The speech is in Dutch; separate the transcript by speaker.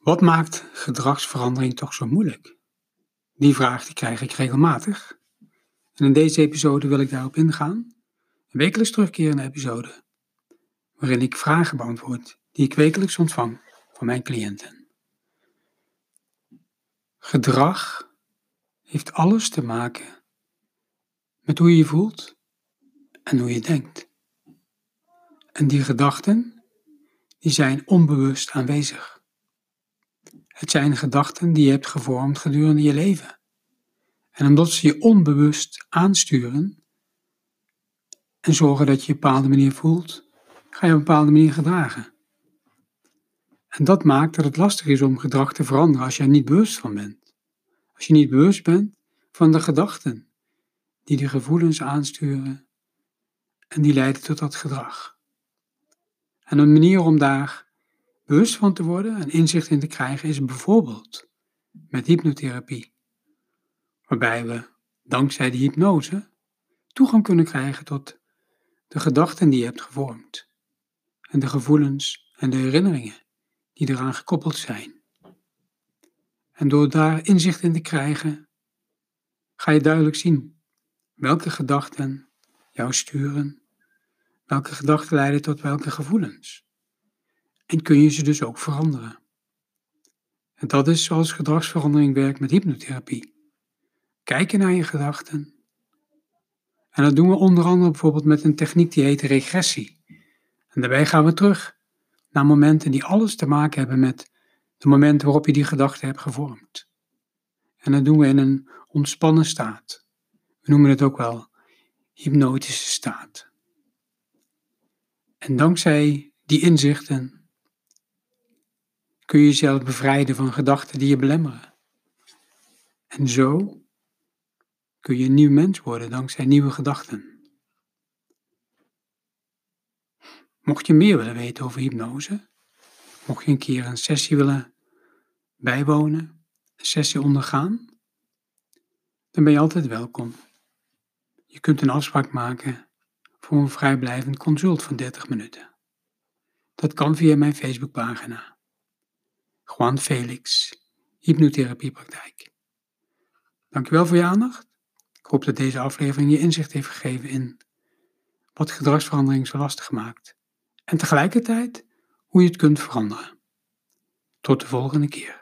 Speaker 1: Wat maakt gedragsverandering toch zo moeilijk? Die vraag die krijg ik regelmatig. En in deze episode wil ik daarop ingaan. Een wekelijks terugkerende episode, waarin ik vragen beantwoord die ik wekelijks ontvang van mijn cliënten. Gedrag heeft alles te maken met hoe je je voelt en hoe je denkt. En die gedachten, die zijn onbewust aanwezig. Het zijn gedachten die je hebt gevormd gedurende je leven. En omdat ze je onbewust aansturen en zorgen dat je je op een bepaalde manier voelt, ga je op een bepaalde manier gedragen. En dat maakt dat het lastig is om gedrag te veranderen als je er niet bewust van bent. Als je niet bewust bent van de gedachten die de gevoelens aansturen en die leiden tot dat gedrag. En een manier om daar bewust van te worden en inzicht in te krijgen is bijvoorbeeld met hypnotherapie, waarbij we dankzij die hypnose toegang kunnen krijgen tot de gedachten die je hebt gevormd en de gevoelens en de herinneringen die eraan gekoppeld zijn. En door daar inzicht in te krijgen, ga je duidelijk zien welke gedachten jou sturen, welke gedachten leiden tot welke gevoelens en kun je ze dus ook veranderen. En dat is zoals gedragsverandering werkt met hypnotherapie. Kijken naar je gedachten. En dat doen we onder andere bijvoorbeeld met een techniek die heet regressie. En daarbij gaan we terug naar momenten die alles te maken hebben met de momenten waarop je die gedachten hebt gevormd. En dat doen we in een ontspannen staat. We noemen het ook wel hypnotische staat. En dankzij die inzichten kun je jezelf bevrijden van gedachten die je belemmeren. En zo kun je een nieuw mens worden dankzij nieuwe gedachten. Mocht je meer willen weten over hypnose, mocht je een keer een sessie willen bijwonen, een sessie ondergaan, dan ben je altijd welkom. Je kunt een afspraak maken voor een vrijblijvend consult van 30 minuten. Dat kan via mijn Facebookpagina. Juan Felix, hypnotherapiepraktijk. Dankjewel voor je aandacht. Ik hoop dat deze aflevering je inzicht heeft gegeven in wat gedragsverandering zo lastig maakt en tegelijkertijd hoe je het kunt veranderen. Tot de volgende keer.